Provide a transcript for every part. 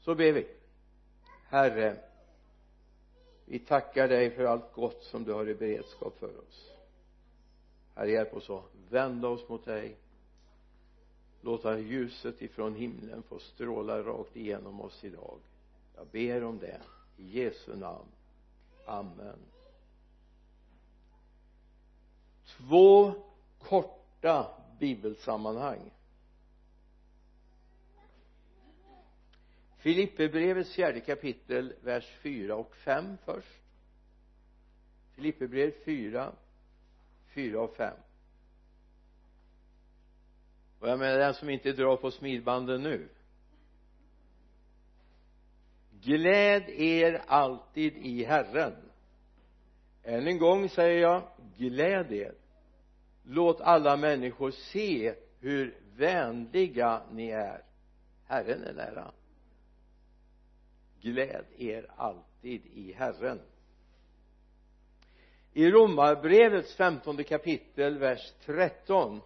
så ber vi. Herre vi tackar dig för allt gott som du har i beredskap för oss. Herre hjälp oss att vända oss mot dig. Låta ljuset ifrån himlen få stråla rakt igenom oss idag. Jag ber om det i Jesu namn. Amen. Två korta bibelsammanhang. Filipperbrevets fjärde kapitel vers 4 och 5 först. Filipperbrevet 4 4 och 5 och jag menar den som inte drar på smidbanden nu. Gläd er alltid i Herren. Än en gång säger jag gläd er. Låt alla människor se hur vänliga ni är. Herren är nära gläd er alltid i Herren. I romarbrevets femtonde kapitel vers 13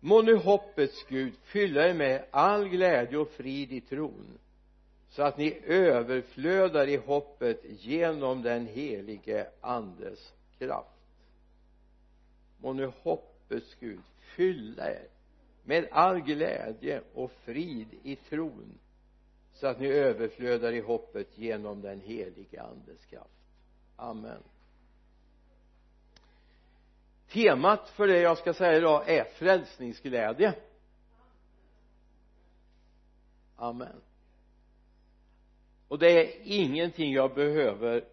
må nu hoppets Gud fylla er med all glädje och frid i tron så att ni överflödar i hoppet genom den helige andes kraft. Må nu hoppets Gud fylla er med all glädje och frid i tron så att ni överflödar i hoppet genom den helige andes kraft. Amen. Temat för det jag ska säga idag är frälsningsglädje. Amen. Och det är ingenting jag behöver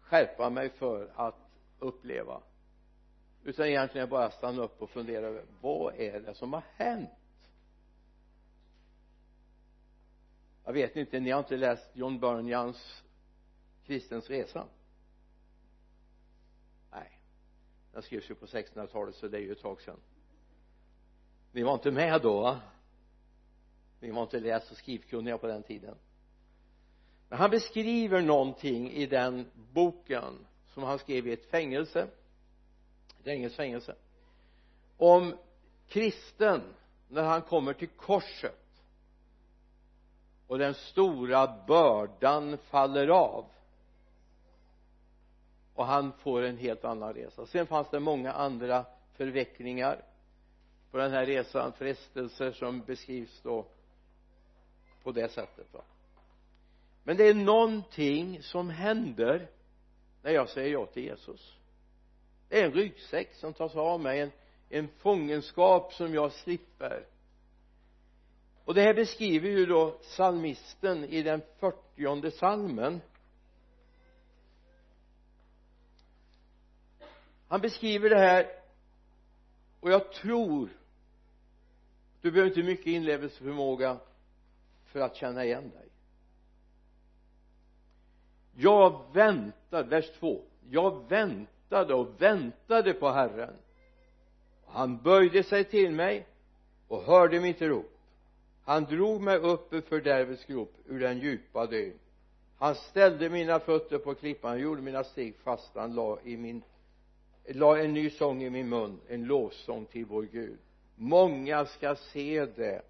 skärpa mig för att uppleva utan egentligen bara stanna upp och fundera över vad är det som har hänt? Jag vet inte, ni har inte läst John Bunyans kristens resa? Nej. Den skrevs ju på 1600-talet så det är ju ett tag sedan. Ni var inte med då va? Ni var inte läs och skrivkunniga på den tiden. Men han beskriver någonting i den boken som han skrev i ett fängelse det är inget fängelse. Om kristen när han kommer till korset och den stora bördan faller av och han får en helt annan resa. Sen fanns det många andra förvecklingar på den här resan frestelser som beskrivs då på det sättet va men det är någonting som händer när jag säger ja till Jesus det är en ryggsäck som tas av mig en, en fångenskap som jag slipper. Och det här beskriver ju då psalmisten i den fyrtionde salmen. Han beskriver det här och jag tror du behöver inte mycket inlevelseförmåga för att känna igen dig. Jag väntar, vers 2 jag väntar väntade och väntade på Herren. Han böjde sig till mig och hörde mitt rop. Han drog mig upp ur fördärvets grop ur den djupa dyn. Han ställde mina fötter på klippan han gjorde mina steg fasta han la i min la en ny sång i min mun en lovsång till vår Gud. Många ska se det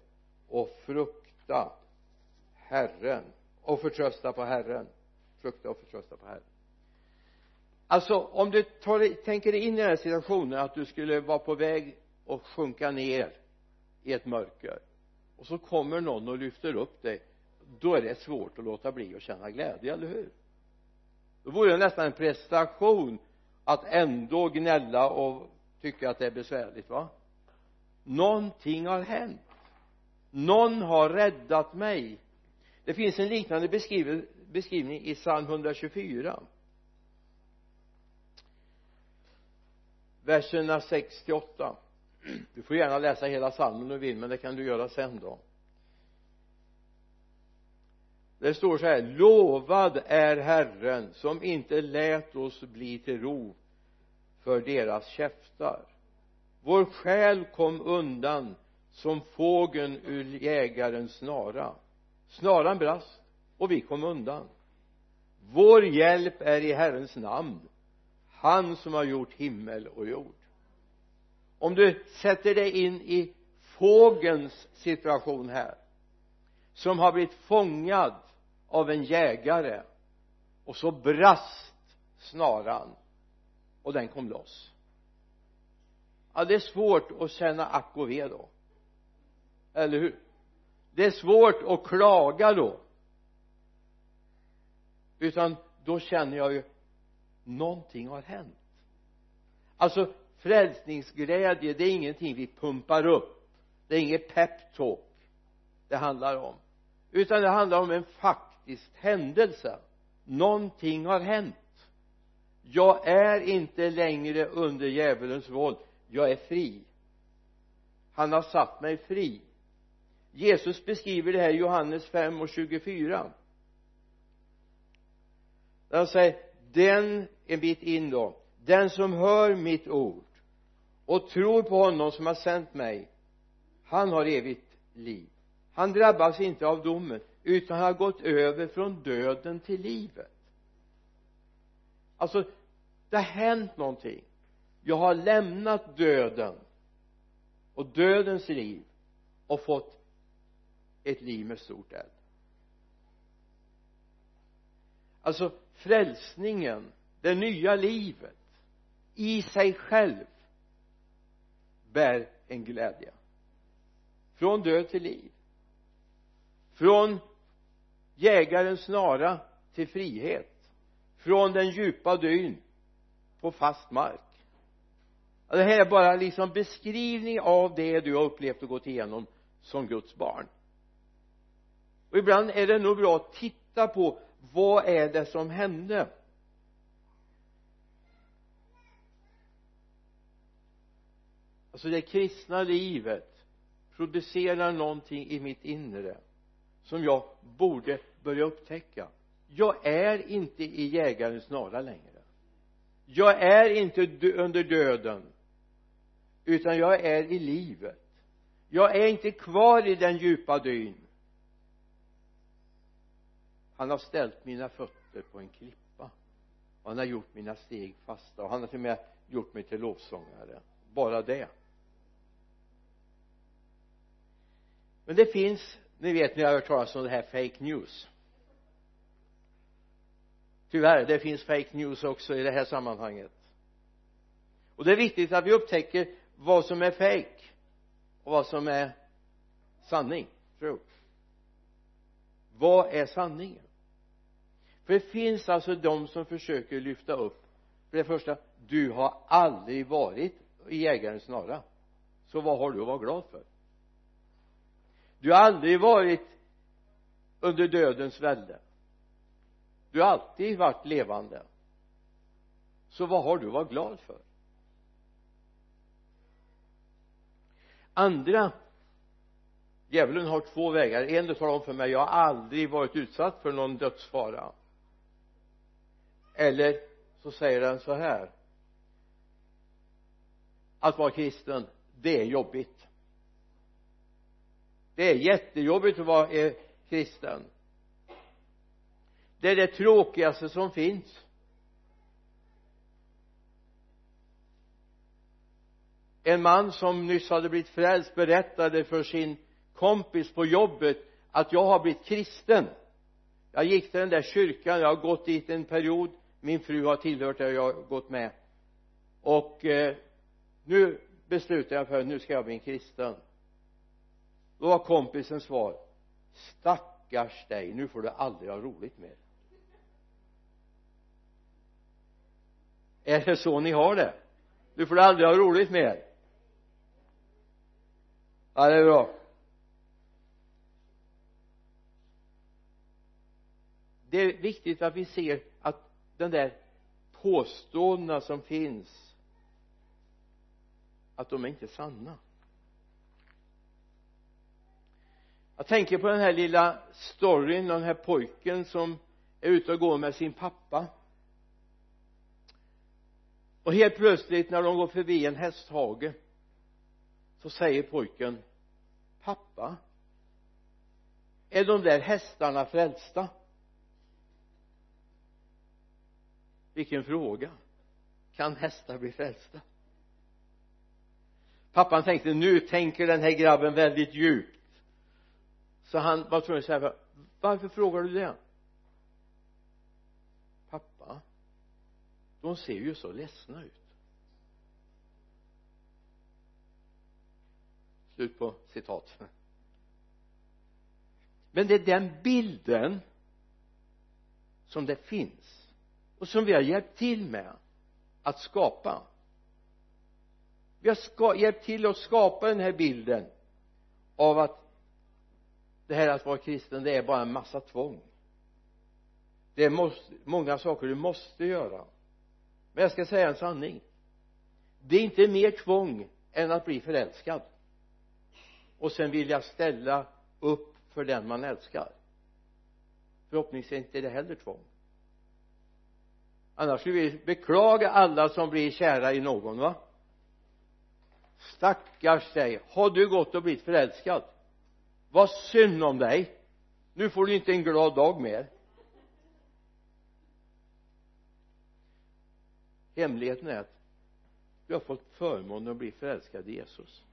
och frukta Herren och förtrösta på Herren. Frukta och förtrösta på Herren alltså om du tar, tänker dig in i den här situationen att du skulle vara på väg att sjunka ner i ett mörker och så kommer någon och lyfter upp dig då är det svårt att låta bli att känna glädje, eller hur? Då vore det nästan en prestation att ändå gnälla och tycka att det är besvärligt va? Någonting har hänt. Någon har räddat mig. Det finns en liknande beskrivning i psalm 124 verserna 6 till 8 du får gärna läsa hela psalmen om du vill men det kan du göra sen då. Det står så här lovad är Herren som inte lät oss bli till ro för deras käftar. Vår själ kom undan som fågeln ur jägarens snara. Snaran brast och vi kom undan. Vår hjälp är i Herrens namn han som har gjort himmel och jord. Om du sätter dig in i fågelns situation här som har blivit fångad av en jägare och så brast snaran och den kom loss. Ja det är svårt att känna ack och ve då. Eller hur? Det är svårt att klaga då. Utan då känner jag ju någonting har hänt. Alltså frälsningsglädje det är ingenting vi pumpar upp. Det är inget peptalk det handlar om. Utan det handlar om en faktisk händelse. Någonting har hänt. Jag är inte längre under djävulens våld. Jag är fri. Han har satt mig fri. Jesus beskriver det här i Johannes 5 och 24 där han säger den en bit in då. Den som hör mitt ord och tror på honom som har sänt mig han har evigt liv. Han drabbas inte av domen utan har gått över från döden till livet. Alltså det har hänt någonting. Jag har lämnat döden och dödens liv och fått ett liv med stort L alltså frälsningen det nya livet i sig själv bär en glädje. Från död till liv. Från jägarens snara till frihet. Från den djupa dyn på fast mark. Det här är bara liksom beskrivning av det du har upplevt och gått igenom som Guds barn. Och ibland är det nog bra att titta på vad är det som hände? Alltså det kristna livet producerar någonting i mitt inre som jag borde börja upptäcka. Jag är inte i jägarens snara längre. Jag är inte under döden utan jag är i livet. Jag är inte kvar i den djupa dyn han har ställt mina fötter på en klippa. Och han har gjort mina steg fasta. Och han har till och med gjort mig till lovsångare. Bara det. Men det finns ni vet ni har hört talas om det här fake news. Tyvärr det finns fake news också i det här sammanhanget. Och det är viktigt att vi upptäcker vad som är fake och vad som är sanning. Tro. Vad är sanningen? För det finns alltså de som försöker lyfta upp för det första du har aldrig varit i jägarens snara. Så vad har du att vara glad för? Du har aldrig varit under dödens välde. Du har alltid varit levande. Så vad har du att vara glad för? Andra djävulen har två vägar. En du talar om för mig jag har aldrig varit utsatt för någon dödsfara eller så säger den så här. Att vara kristen det är jobbigt. Det är jättejobbigt att vara eh, kristen. Det är det tråkigaste som finns. En man som nyss hade blivit frälst berättade för sin kompis på jobbet att jag har blivit kristen. Jag gick till den där kyrkan jag har gått dit en period min fru har tillhört det och jag har gått med. Och eh, nu beslutar jag för att nu ska jag bli en kristen. Då var kompisens svar stackars dig nu får du aldrig ha roligt mer. Är det så ni har det? Nu får du aldrig ha roligt mer. Ja det är bra. Det är viktigt att vi ser den där påståendena som finns att de är inte sanna. Jag tänker på den här lilla storyn den här pojken som är ute och går med sin pappa. Och helt plötsligt när de går förbi en hästhage så säger pojken pappa är de där hästarna frälsta? Vilken fråga. Kan hästar bli frälsta? Pappan tänkte nu tänker den här grabben väldigt djupt. Så han var tvungen att säga varför frågar du det? Pappa de ser ju så ledsna ut. Slut på citat. Men det är den bilden som det finns och som vi har hjälpt till med att skapa. Vi har ska, hjälpt till att skapa den här bilden av att det här att vara kristen det är bara en massa tvång. Det är måste, många saker du måste göra. Men jag ska säga en sanning. Det är inte mer tvång än att bli förälskad. Och sen vilja ställa upp för den man älskar. Förhoppningsvis är inte det heller tvång annars skulle vi beklaga alla som blir kära i någon va? Stackars dig. Har du gått och blivit förälskad? Vad synd om dig. Nu får du inte en glad dag mer. Hemligheten är att du har fått förmånen att bli förälskad i Jesus.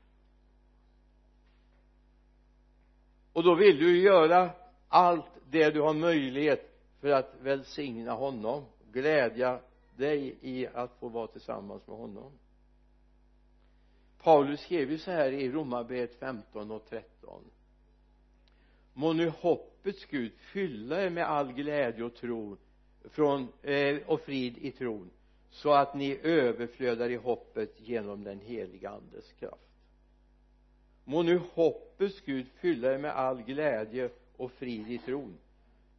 Och då vill du göra allt det du har möjlighet för att välsigna honom glädja dig i att få vara tillsammans med honom. Paulus skrev ju så här i Romarbrevet 15 och 13 må nu hoppets Gud fylla er med all glädje och tro från, eh, och frid i tron så att ni överflödar i hoppet genom den heliga andes kraft. Må nu hoppets Gud fylla er med all glädje och frid i tron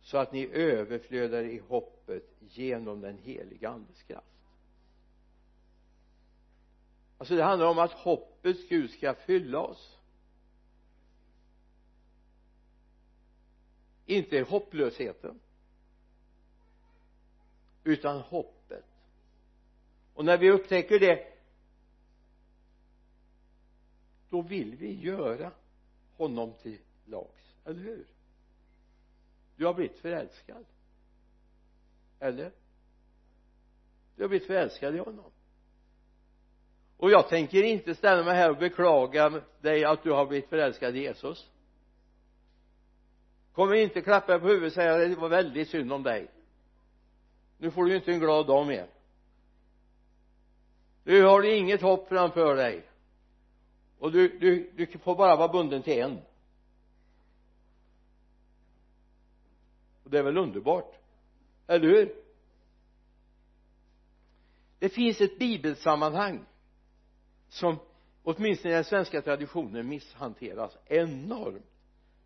så att ni överflödar i hoppet genom den heliga andes kraft. Alltså det handlar om att hoppets Gud ska fylla oss. Inte hopplösheten utan hoppet. Och när vi upptäcker det då vill vi göra honom till lags, eller hur? Du har blivit förälskad. Eller? Du har blivit förälskad i honom. Och jag tänker inte ställa mig här och beklaga dig att du har blivit förälskad i Jesus. Kommer inte klappa dig på huvudet och säga att det var väldigt synd om dig. Nu får du ju inte en glad dag mer. Nu har du inget hopp framför dig. Och du, du, du får bara vara bunden till en. Och det är väl underbart. Eller hur? Det finns ett bibelsammanhang som åtminstone i den svenska traditionen misshanteras enormt.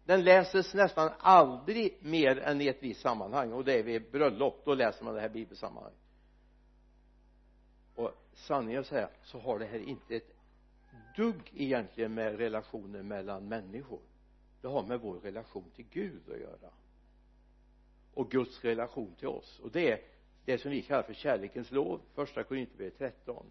Den läses nästan aldrig mer än i ett visst sammanhang och det är vid bröllop då läser man det här bibelsammanhanget. Och sanningen att säga så har det här inte ett dugg egentligen med relationer mellan människor. Det har med vår relation till Gud att göra och Guds relation till oss. Och det är det som vi kallar för kärlekens lov första Korinthierbrevet 13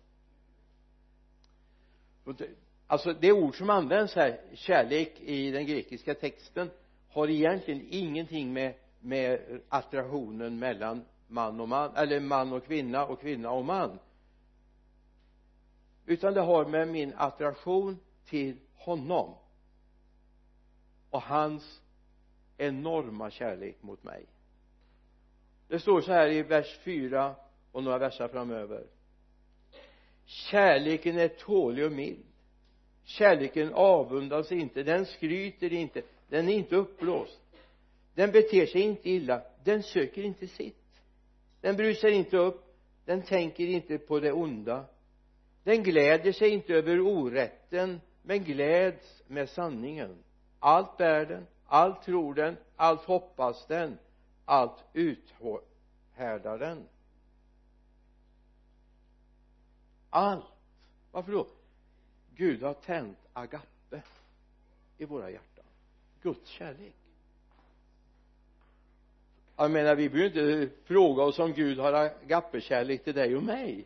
alltså det ord som används här kärlek i den grekiska texten har egentligen ingenting med med attraktionen mellan man och man eller man och kvinna och kvinna och man. Utan det har med min attraktion till honom och hans enorma kärlek mot mig det står så här i vers 4 och några verser framöver. Kärleken är tålig och mild. Kärleken avundas inte den skryter inte den är inte uppblåst. Den beter sig inte illa den söker inte sitt. Den brusar inte upp den tänker inte på det onda. Den gläder sig inte över orätten men gläds med sanningen. Allt bär den allt tror den allt hoppas den allt uthärdar den allt. Varför då? Gud har tänt agape i våra hjärtan. Guds kärlek. Jag menar vi behöver inte fråga oss om Gud har agape-kärlek till dig och mig.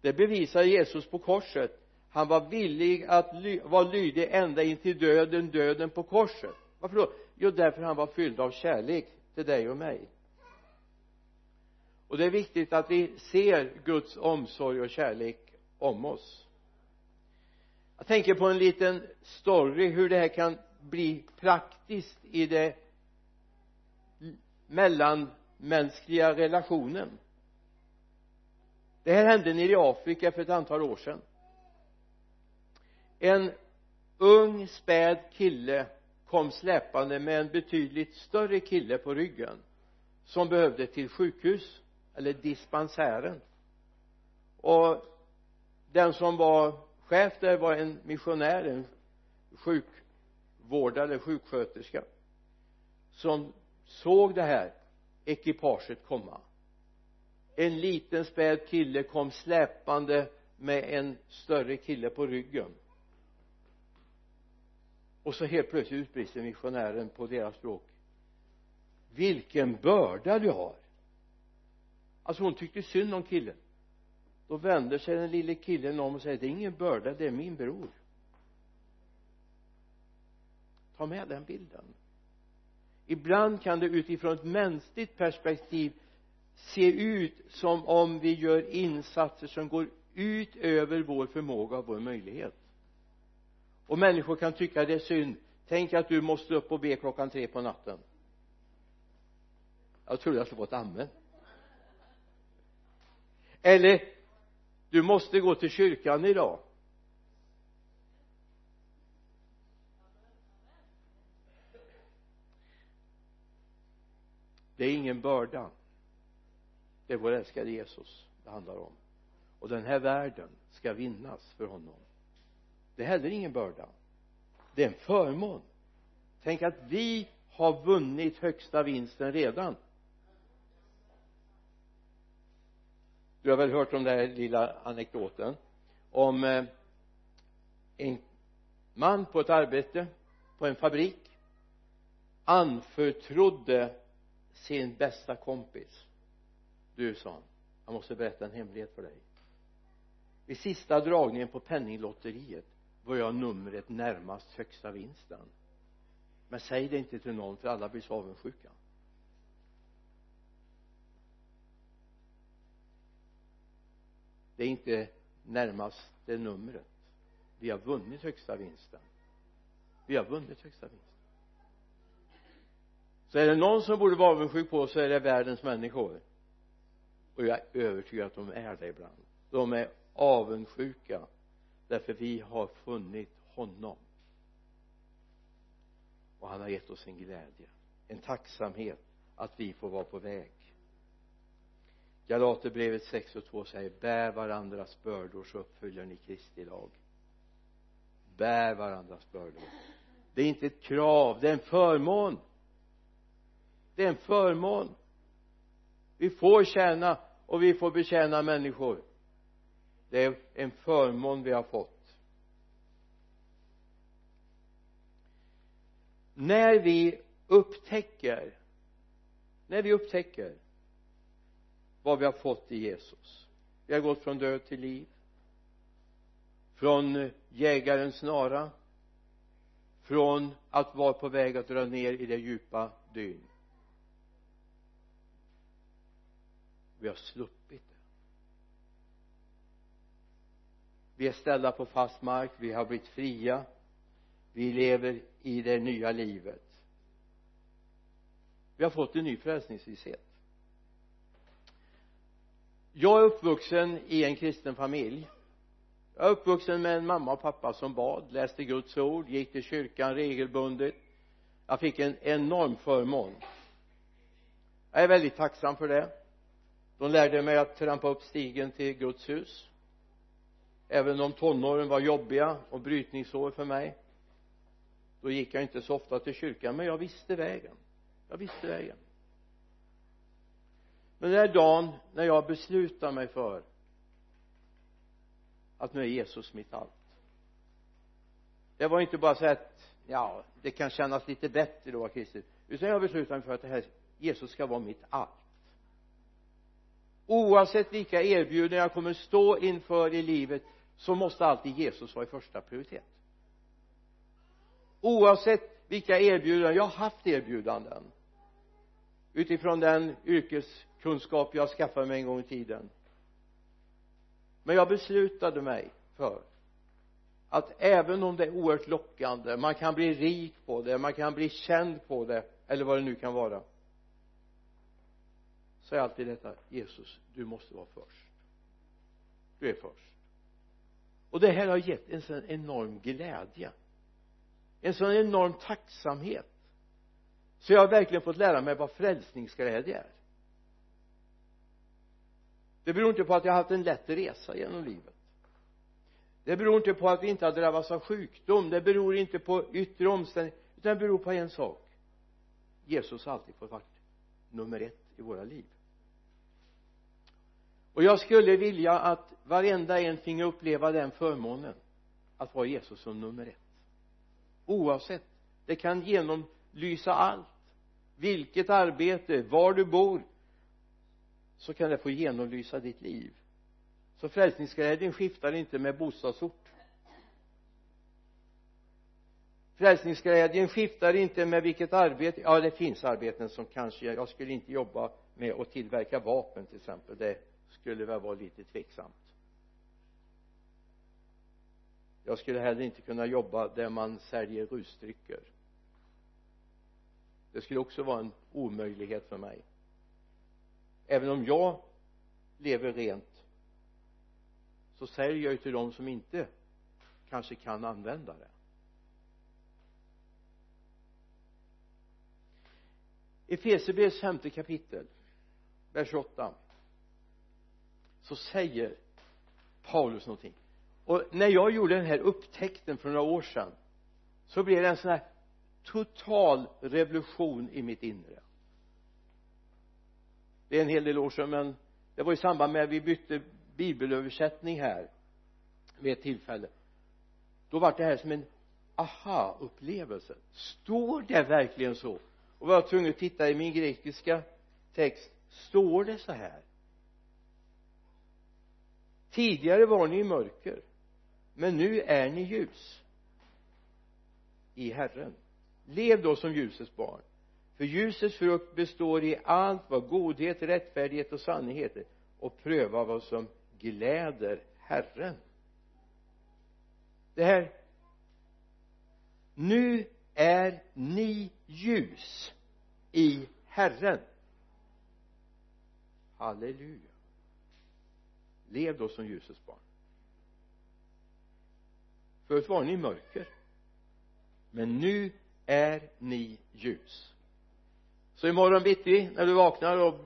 Det bevisar Jesus på korset. Han var villig att ly vara lydig ända in till döden, döden på korset. Varför då? jo därför han var fylld av kärlek till dig och mig. Och det är viktigt att vi ser Guds omsorg och kärlek om oss. Jag tänker på en liten story hur det här kan bli praktiskt i det mellanmänskliga relationen. Det här hände nere i Afrika för ett antal år sedan. En ung späd kille kom släpande med en betydligt större kille på ryggen som behövde till sjukhus eller dispensären. Och den som var chef där var en missionär en sjukvårdare, sjuksköterska som såg det här ekipaget komma. En liten späd kille kom släpande med en större kille på ryggen och så helt plötsligt utbrister missionären på deras språk. Vilken börda du har. Alltså hon tyckte synd om killen. Då vänder sig den lille killen om och säger det är ingen börda det är min bror. Ta med den bilden. Ibland kan det utifrån ett mänskligt perspektiv se ut som om vi gör insatser som går ut över vår förmåga och vår möjlighet och människor kan tycka det är synd. Tänk att du måste upp och be klockan tre på natten. Jag trodde jag skulle få ett amen. Eller du måste gå till kyrkan idag. Det är ingen börda. Det är vår älskade Jesus det handlar om. Och den här världen ska vinnas för honom det är heller ingen börda. Det är en förmån. Tänk att vi har vunnit högsta vinsten redan. Du har väl hört om den här lilla anekdoten om eh, en man på ett arbete på en fabrik. Anförtrodde sin bästa kompis. Du sa han jag måste berätta en hemlighet för dig. Vid sista dragningen på penninglotteriet var jag numret närmast högsta vinsten. Men säg det inte till någon för alla blir så avundsjuka. Det är inte närmaste numret. Vi har vunnit högsta vinsten. Vi har vunnit högsta vinsten. Så är det någon som borde vara avundsjuk på så är det världens människor. Och jag är övertygad att de är det ibland. De är avundsjuka därför vi har funnit honom. Och han har gett oss en glädje en tacksamhet att vi får vara på väg. Galaterbrevet 6 och 2 säger bär varandras bördor så uppfyller ni Kristi lag. Bär varandras bördor. Det är inte ett krav det är en förmån. Det är en förmån. Vi får tjäna och vi får betjäna människor det är en förmån vi har fått. När vi upptäcker när vi upptäcker vad vi har fått i Jesus vi har gått från död till liv från jägarens snara från att vara på väg att dra ner i det djupa dyn. Vi har sluppit vi är ställda på fast mark vi har blivit fria. Vi lever i det nya livet. Vi har fått en ny frälsningsvisshet. Jag är uppvuxen i en kristen familj. Jag är uppvuxen med en mamma och pappa som bad, läste Guds ord, gick till kyrkan regelbundet. Jag fick en enorm förmån. Jag är väldigt tacksam för det. De lärde mig att trampa upp stigen till Guds hus även om tonåren var jobbiga och brytningsår för mig då gick jag inte så ofta till kyrkan men jag visste vägen. Jag visste vägen. Men den här dagen när jag beslutar mig för att nu är Jesus mitt allt. Det var inte bara så att ja det kan kännas lite bättre då Kristus utan jag beslutade mig för att det här Jesus ska vara mitt allt. Oavsett vilka erbjudanden jag kommer stå inför i livet så måste alltid Jesus vara i första prioritet. Oavsett vilka erbjudanden jag har haft erbjudanden utifrån den yrkeskunskap jag skaffade mig en gång i tiden. Men jag beslutade mig för att även om det är oerhört lockande man kan bli rik på det man kan bli känd på det eller vad det nu kan vara så är alltid detta Jesus du måste vara först. Du är först och det här har gett en sån enorm glädje. En sån enorm tacksamhet. Så jag har verkligen fått lära mig vad frälsningsglädje är. Det beror inte på att jag har haft en lätt resa genom livet. Det beror inte på att vi inte har drabbats av sjukdom. Det beror inte på yttre omständigheter. Utan det beror på en sak. Jesus har alltid fått vara nummer ett i våra liv och jag skulle vilja att varenda en finge uppleva den förmånen att vara Jesus som nummer ett. Oavsett det kan genomlysa allt. Vilket arbete, var du bor så kan det få genomlysa ditt liv. Så frälsningsglädjen skiftar inte med bostadsort. Frälsningsglädjen skiftar inte med vilket arbete. Ja det finns arbeten som kanske jag skulle inte jobba med att tillverka vapen till exempel. Det skulle väl vara lite tveksamt. Jag skulle heller inte kunna jobba där man säljer rusdrycker. Det skulle också vara en omöjlighet för mig. Även om jag lever rent så säljer jag ju till de som inte kanske kan använda det. Efesierbrevets femte kapitel vers 8 så säger Paulus någonting. Och när jag gjorde den här upptäckten för några år sedan så blev det en sån här total revolution i mitt inre. Det är en hel del år sedan men det var i samband med att vi bytte bibelöversättning här vid ett tillfälle. Då var det här som en aha-upplevelse. Står det verkligen så? Och var jag tvungen att titta i min grekiska text står det så här? Tidigare var ni i mörker men nu är ni ljus i Herren. Lev då som ljusets barn för ljusets frukt består i allt vad godhet, rättfärdighet och sanning är och pröva vad som gläder Herren. Det här nu är ni ljus i Herren. Halleluja lev då som ljusets barn förut var ni i mörker men nu är ni ljus. Så imorgon bitti när du vaknar och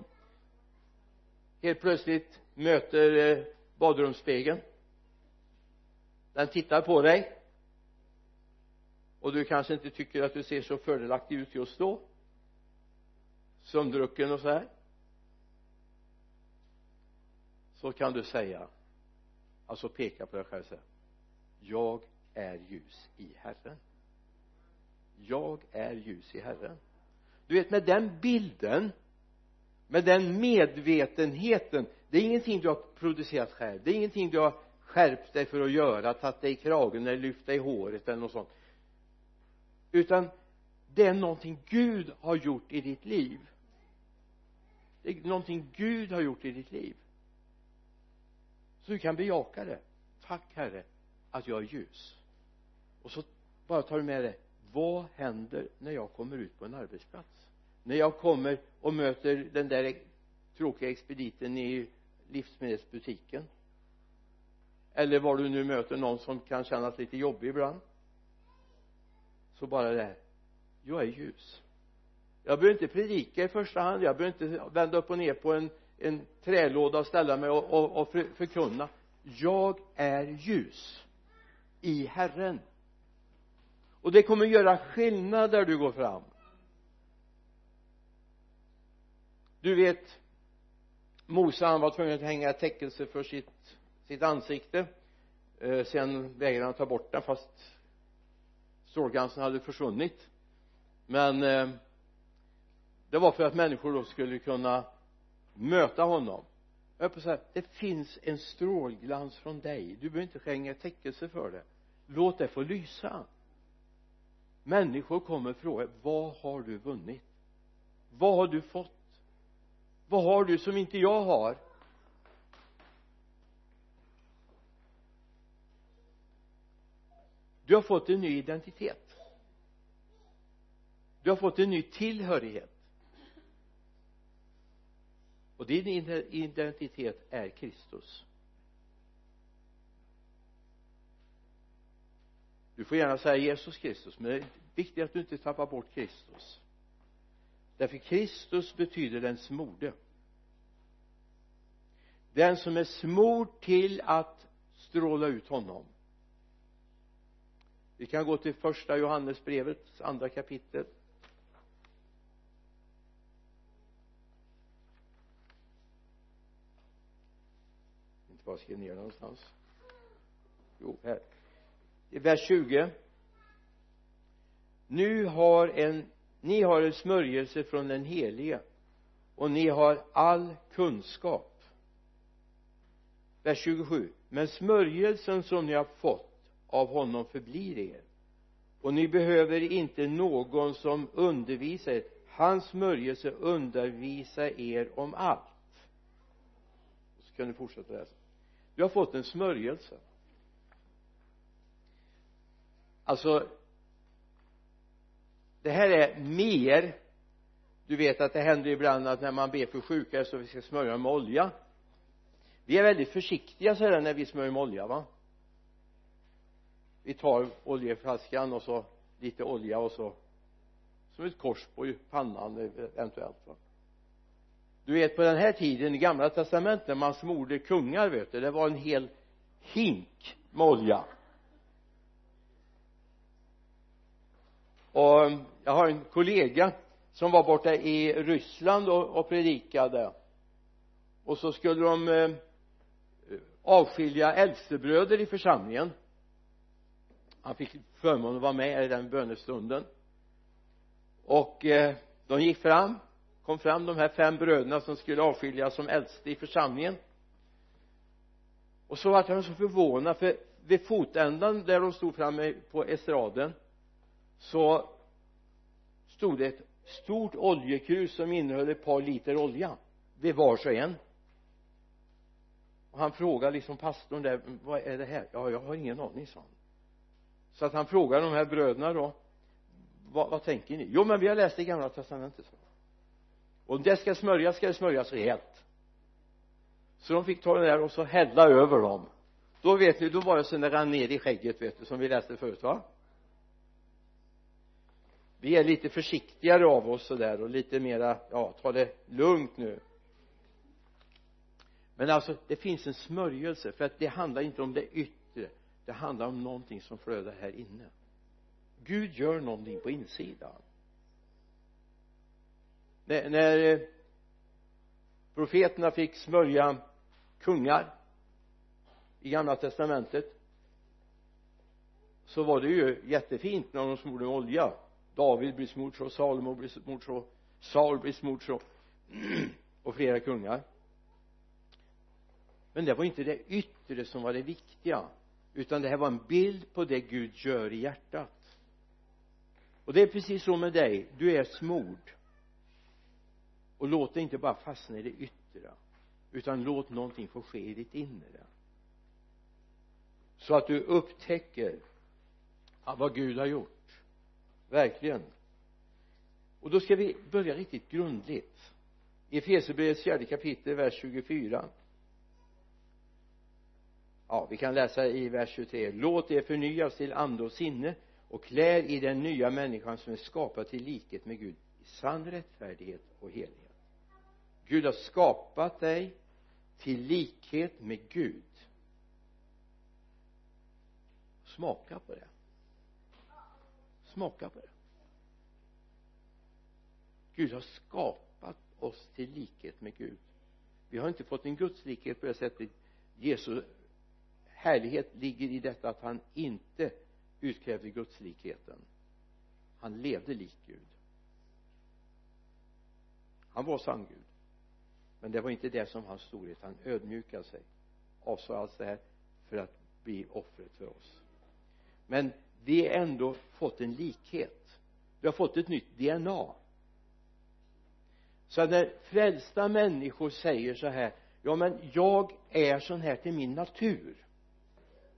helt plötsligt möter eh, badrumsspegeln. Den tittar på dig. Och du kanske inte tycker att du ser så fördelaktig ut just då. Sömndrucken och så här så kan du säga alltså peka på dig själv och säga jag är ljus i Herren. Jag är ljus i Herren. Du vet med den bilden med den medvetenheten det är ingenting du har producerat själv. Det är ingenting du har skärpt dig för att göra tagit dig i kragen eller lyft dig i håret eller något sånt. Utan det är någonting Gud har gjort i ditt liv. Det är någonting Gud har gjort i ditt liv så du kan bejaka det. Tack herre att jag är ljus. Och så bara tar du med dig. Vad händer när jag kommer ut på en arbetsplats? När jag kommer och möter den där tråkiga expediten i livsmedelsbutiken? Eller var du nu möter någon som kan kännas lite jobbig ibland? Så bara det här. Jag är ljus. Jag behöver inte predika i första hand. Jag behöver inte vända upp och ner på en, en trälåda och ställa mig och, och, och förkunna. Jag är ljus i Herren. Och det kommer göra skillnad där du går fram. Du vet Mose han var tvungen att hänga täckelse för sitt, sitt ansikte. Eh, sen vägrade han ta bort den fast strålglansen hade försvunnit. Men eh, det var för att människor då skulle kunna möta honom. Jag på säga det finns en strålglans från dig. Du behöver inte skänka täckelse för det. Låt det få lysa. Människor kommer fråga vad har du vunnit? Vad har du fått? Vad har du som inte jag har? Du har fått en ny identitet. Du har fått en ny tillhörighet och din identitet är Kristus. Du får gärna säga Jesus Kristus men det är viktigt att du inte tappar bort Kristus. Därför Kristus betyder den smorde den som är smord till att stråla ut honom. Vi kan gå till första Johannesbrevets andra kapitel. Inte var jag skrev ner någonstans. Jo här. I vers 20 nu har en ni har en smörjelse från den helige och ni har all kunskap. Vers 27 men smörjelsen som ni har fått av honom förblir er och ni behöver inte någon som undervisar er. Hans smörjelse undervisar er om allt. Så kan du fortsätta läsa du har fått en smörjelse. Alltså det här är mer du vet att det händer ibland att när man ber för sjuka så vi ska smörja med olja. Vi är väldigt försiktiga så här när vi smörjer med olja va? Vi tar oljeflaskan och så lite olja och så som ett kors på pannan eventuellt va? Du vet på den här tiden i gamla testamentet när man smorde kungar vet du. Det var en hel hink med olja. Och mm, jag har en kollega som var borta i Ryssland och, och predikade. Och så skulle de eh, avskilja äldstebröder i församlingen. Han fick förmånen att vara med i den bönestunden. Och eh, de gick fram kom fram de här fem bröderna som skulle avskiljas som äldste i församlingen. Och så var han så förvånad för vid fotändan där de stod framme på estraden så stod det ett stort oljekrus som innehöll ett par liter olja vid vars och en. Och han frågade liksom pastorn där vad är det här? Ja jag har ingen aning sa han. Så att han frågade de här bröderna då vad, vad tänker ni? Jo men vi har läst i gamla testamentet så om det ska smörjas ska det smörjas rejält. Så de fick ta det där och så hälla över dem. Då vet ni, då var det så när det rann ner i skägget vet du som vi läste förut va? Vi är lite försiktigare av oss sådär och lite mera ja ta det lugnt nu. Men alltså det finns en smörjelse för att det handlar inte om det yttre. Det handlar om någonting som flödar här inne. Gud gör någonting på insidan när, när eh, profeterna fick smörja kungar i gamla testamentet så var det ju jättefint när de smorde med olja. David blir smord så, Salomo blir smord så Saul blir smord så och flera kungar. Men det var inte det yttre som var det viktiga utan det här var en bild på det Gud gör i hjärtat. Och det är precis så med dig. Du är smord och låt det inte bara fastna i det yttre utan låt någonting få ske i ditt inre. Så att du upptäcker vad Gud har gjort. Verkligen. Och då ska vi börja riktigt grundligt. I Efesierbrevets fjärde kapitel vers 24 ja vi kan läsa i vers 23 låt er förnyas till ande och sinne och klär i den nya människan som är skapad till likhet med Gud i sann rättfärdighet och helighet Gud har skapat dig till likhet med Gud. Smaka på det. Smaka på det. Gud har skapat oss till likhet med Gud. Vi har inte fått en Guds likhet på det sättet. Jesu härlighet ligger i detta att han inte utkrävde gudslikheten. Han levde lik Gud. Han var sann Gud men det var inte det som var hans storhet. Han ödmjukade sig. Avsade allt det här för att bli offret för oss. Men vi har ändå fått en likhet. Vi har fått ett nytt DNA så att när frälsta människor säger så här ja men jag är sån här till min natur.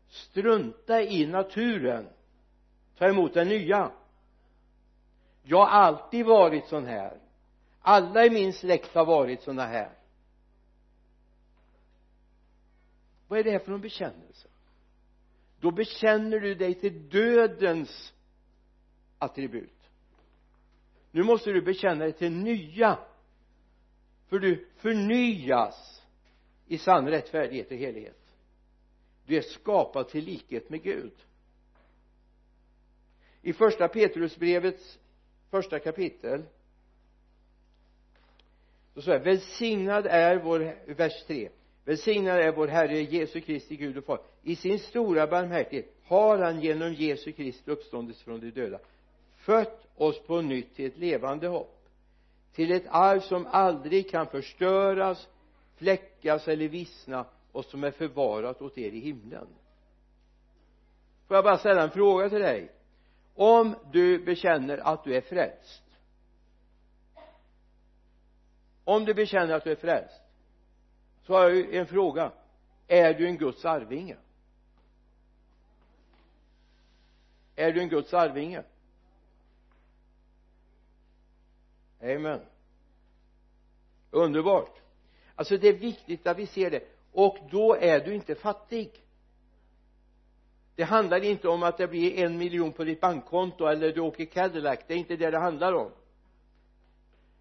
Strunta i naturen. Ta emot det nya. Jag har alltid varit sån här alla i min släkt har varit sådana här. Vad är det här för en bekännelse? Då bekänner du dig till dödens attribut. Nu måste du bekänna dig till nya för du förnyas i sann rättfärdighet och helighet. Du är skapad till likhet med Gud. I första Petrusbrevets första kapitel så står det välsignad är vår vers 3 välsignad är vår Herre Jesu Kristi Gud och Far. I sin stora barmhärtighet har han genom Jesu Kristi uppståndelse från de döda fött oss på nytt till ett levande hopp. Till ett arv som aldrig kan förstöras fläckas eller vissna och som är förvarat åt er i himlen. Får jag bara ställa en fråga till dig? Om du bekänner att du är frälst om du bekänner att du är frälst så har jag ju en fråga. Är du en Guds arvinge? Är du en Guds arvinge? Amen. Underbart. Alltså det är viktigt att vi ser det. Och då är du inte fattig. Det handlar inte om att det blir en miljon på ditt bankkonto eller du åker Cadillac. Det är inte det det handlar om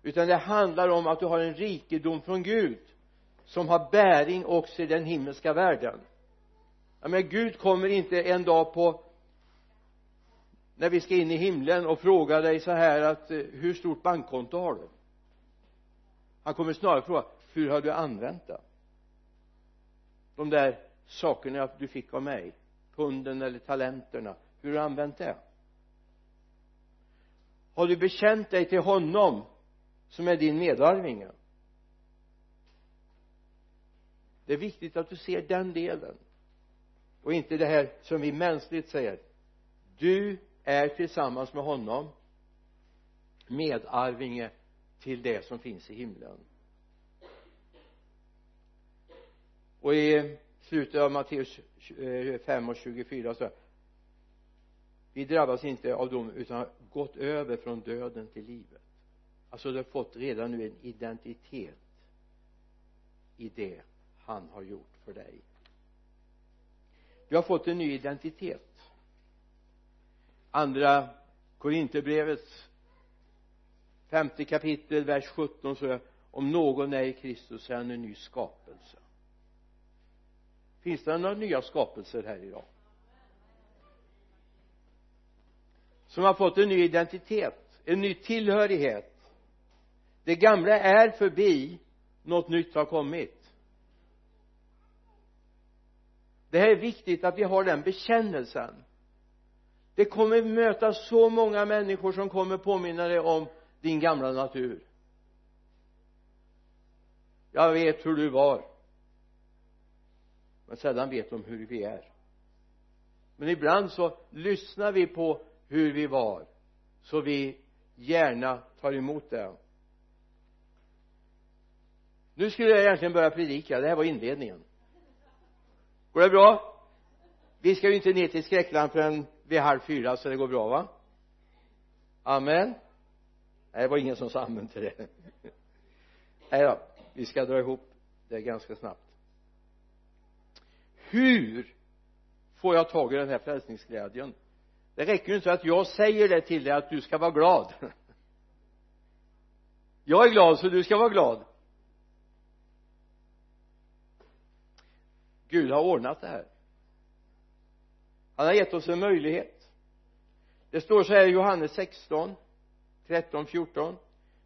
utan det handlar om att du har en rikedom från Gud som har bäring också i den himmelska världen. Ja, men Gud kommer inte en dag på när vi ska in i himlen och fråga dig så här att eh, hur stort bankkonto har du? Han kommer snarare fråga hur har du använt det? De där sakerna du fick av mig punden eller talenterna hur har du använt det? Har du bekänt dig till honom? Som är din medarvinge. Det är viktigt att du ser den delen. Och inte det här som vi mänskligt säger. Du är tillsammans med honom medarvinge till det som finns i himlen. Och i slutet av Matteus 5 och 24 så vi drabbas inte av dom utan har gått över från döden till livet alltså du har fått redan nu en identitet i det han har gjort för dig. Du har fått en ny identitet. Andra Korinthierbrevets femte kapitel vers 17 så är om någon är i Kristus är han en ny skapelse. Finns det några nya skapelser här idag? Som har fått en ny identitet en ny tillhörighet det gamla är förbi något nytt har kommit. Det här är viktigt att vi har den bekännelsen. Det kommer möta så många människor som kommer påminna dig om din gamla natur. Jag vet hur du var. Men sällan vet de hur vi är. Men ibland så lyssnar vi på hur vi var så vi gärna tar emot det nu skulle jag egentligen börja predika. Det här var inledningen. Går det bra? Vi ska ju inte ner till skräckland förrän vid halv fyra så det går bra va? Amen. Nej det var ingen som sa amen till det. Nej då vi ska dra ihop det ganska snabbt. Hur får jag tag i den här frälsningsglädjen? Det räcker ju inte att jag säger det till dig att du ska vara glad. Jag är glad så du ska vara glad. Gud har ordnat det här. Han har gett oss en möjlighet. Det står så här i Johannes 16 13 14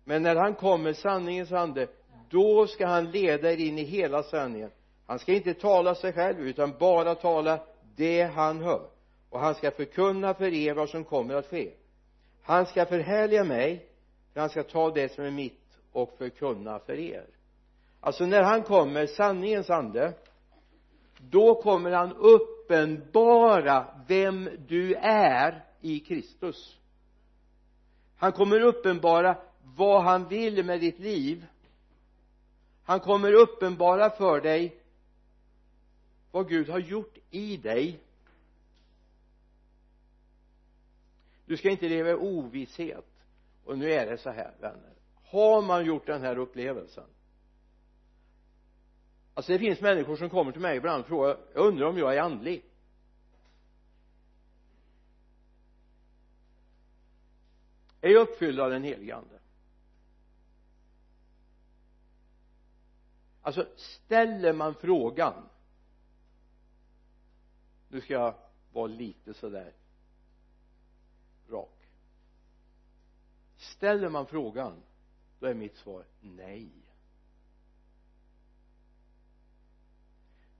men när han kommer sanningens ande då ska han leda er in i hela sanningen. Han ska inte tala sig själv utan bara tala det han hör. Och han ska förkunna för er vad som kommer att ske. Han ska förhärliga mig för han ska ta det som är mitt och förkunna för er. Alltså när han kommer sanningens ande då kommer han uppenbara vem du är i Kristus. Han kommer uppenbara vad han vill med ditt liv. Han kommer uppenbara för dig vad Gud har gjort i dig. Du ska inte leva i ovisshet. Och nu är det så här vänner. Har man gjort den här upplevelsen? Alltså det finns människor som kommer till mig ibland och frågar jag undrar om jag är andlig. Är jag uppfylld av den helige ande? Alltså ställer man frågan nu ska jag vara lite sådär rak. Ställer man frågan då är mitt svar nej.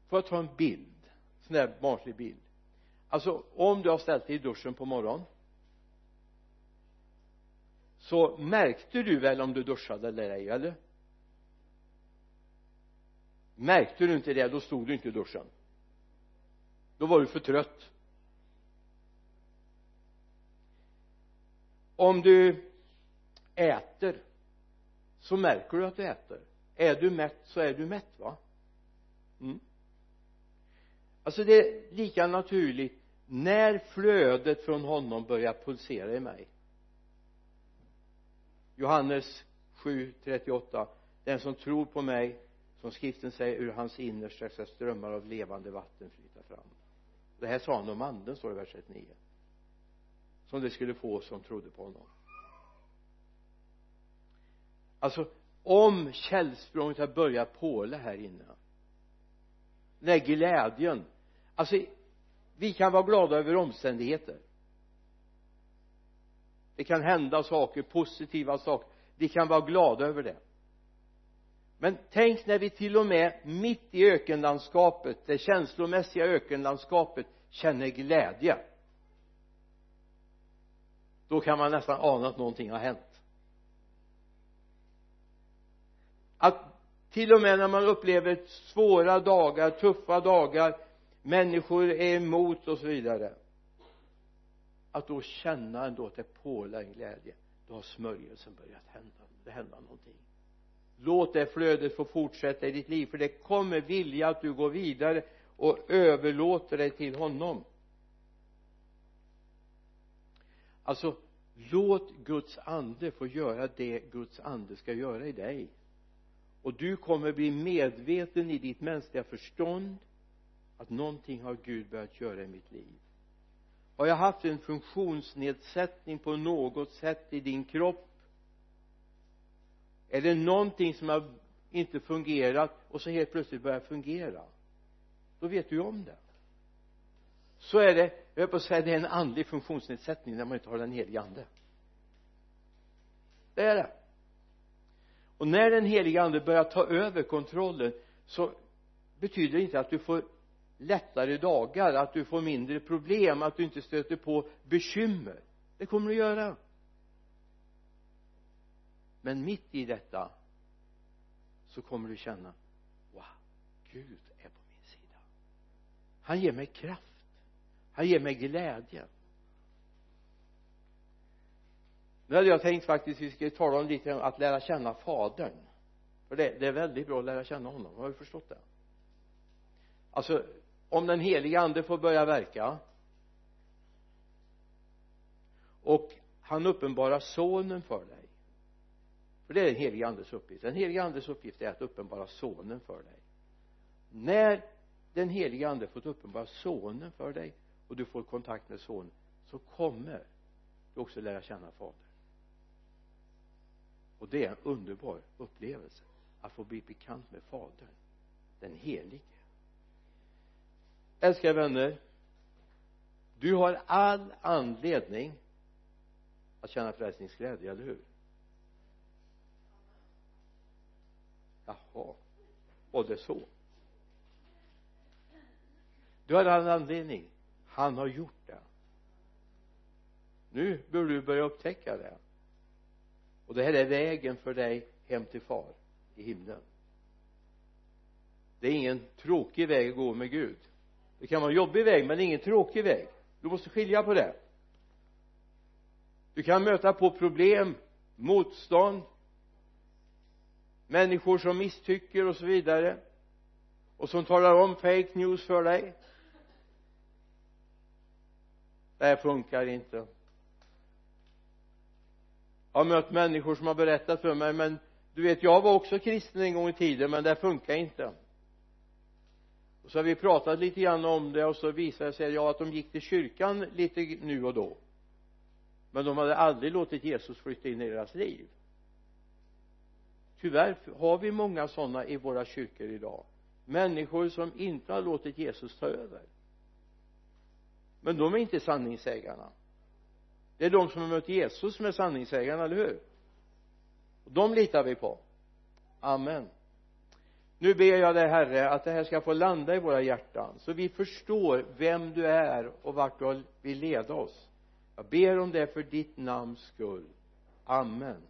Får jag ta en bild? Sån där barnslig bild. Alltså om du har ställt dig i duschen på morgonen så märkte du väl om du duschade eller ej eller? Märkte du inte det då stod du inte i duschen. Då var du för trött. Om du äter så märker du att du äter. Är du mätt så är du mätt va? Mm alltså det är lika naturligt när flödet från honom börjar pulsera i mig. Johannes 7.38 den som tror på mig som skriften säger ur hans innersta ska strömmar av levande vatten flyta fram. Det här sa han om anden står det i vers 39 som det skulle få som trodde på honom. Alltså om källsprånget har börjat påla här inne den här glädjen alltså vi kan vara glada över omständigheter. Det kan hända saker, positiva saker. Vi kan vara glada över det. Men tänk när vi till och med mitt i ökenlandskapet det känslomässiga ökenlandskapet känner glädje. Då kan man nästan ana att någonting har hänt. Att till och med när man upplever svåra dagar, tuffa dagar människor är emot och så vidare. Att då känna ändå att det pålar en glädje då har smörjelsen börjat hända det händer någonting. Låt det flödet få fortsätta i ditt liv för det kommer vilja att du går vidare och överlåter dig till honom. Alltså låt Guds ande få göra det Guds ande ska göra i dig. Och du kommer bli medveten i ditt mänskliga förstånd att någonting har Gud börjat göra i mitt liv. Har jag haft en funktionsnedsättning på något sätt i din kropp? Är det någonting som har inte fungerat och så helt plötsligt börjar fungera? Då vet du ju om det. Så är det jag höll på att säga det är en andlig funktionsnedsättning när man inte har den helige ande. Det är det. Och när den helige ande börjar ta över kontrollen så betyder det inte att du får lättare dagar att du får mindre problem att du inte stöter på bekymmer. Det kommer du att göra. Men mitt i detta så kommer du känna wow Gud är på min sida. Han ger mig kraft. Han ger mig glädje. Nu hade jag tänkt faktiskt vi skulle tala om lite att lära känna fadern. För det, det är väldigt bra att lära känna honom. Har du förstått det? Alltså om den heliga ande får börja verka. Och han uppenbarar sonen för dig. För det är den helige andes uppgift. Den helige andes uppgift är att uppenbara sonen för dig. När den helige ande fått uppenbara sonen för dig och du får kontakt med sonen så kommer du också lära känna fadern. Och det är en underbar upplevelse att få bli bekant med fadern den helige älskade vänner du har all anledning att känna frälsningsglädje, eller hur? Jaha var det så? Du har all anledning. Han har gjort det. Nu bör du börja upptäcka det. Och det här är vägen för dig hem till far i himlen. Det är ingen tråkig väg att gå med Gud det kan vara en jobbig väg men det är ingen tråkig väg. Du måste skilja på det. Du kan möta på problem motstånd människor som misstycker och så vidare och som talar om fake news för dig. Det här funkar inte. Jag har mött människor som har berättat för mig men du vet jag var också kristen en gång i tiden men det funkar inte så har vi pratat lite grann om det och så visade det sig ja att de gick till kyrkan lite nu och då. Men de hade aldrig låtit Jesus flytta in i deras liv. Tyvärr har vi många sådana i våra kyrkor idag. Människor som inte har låtit Jesus ta över. Men de är inte sanningssägarna. Det är de som har mött Jesus som är sanningssägarna, eller hur? Och de litar vi på. Amen nu ber jag dig herre att det här ska få landa i våra hjärtan så vi förstår vem du är och vart du vill leda oss. Jag ber om det för ditt namns skull. Amen.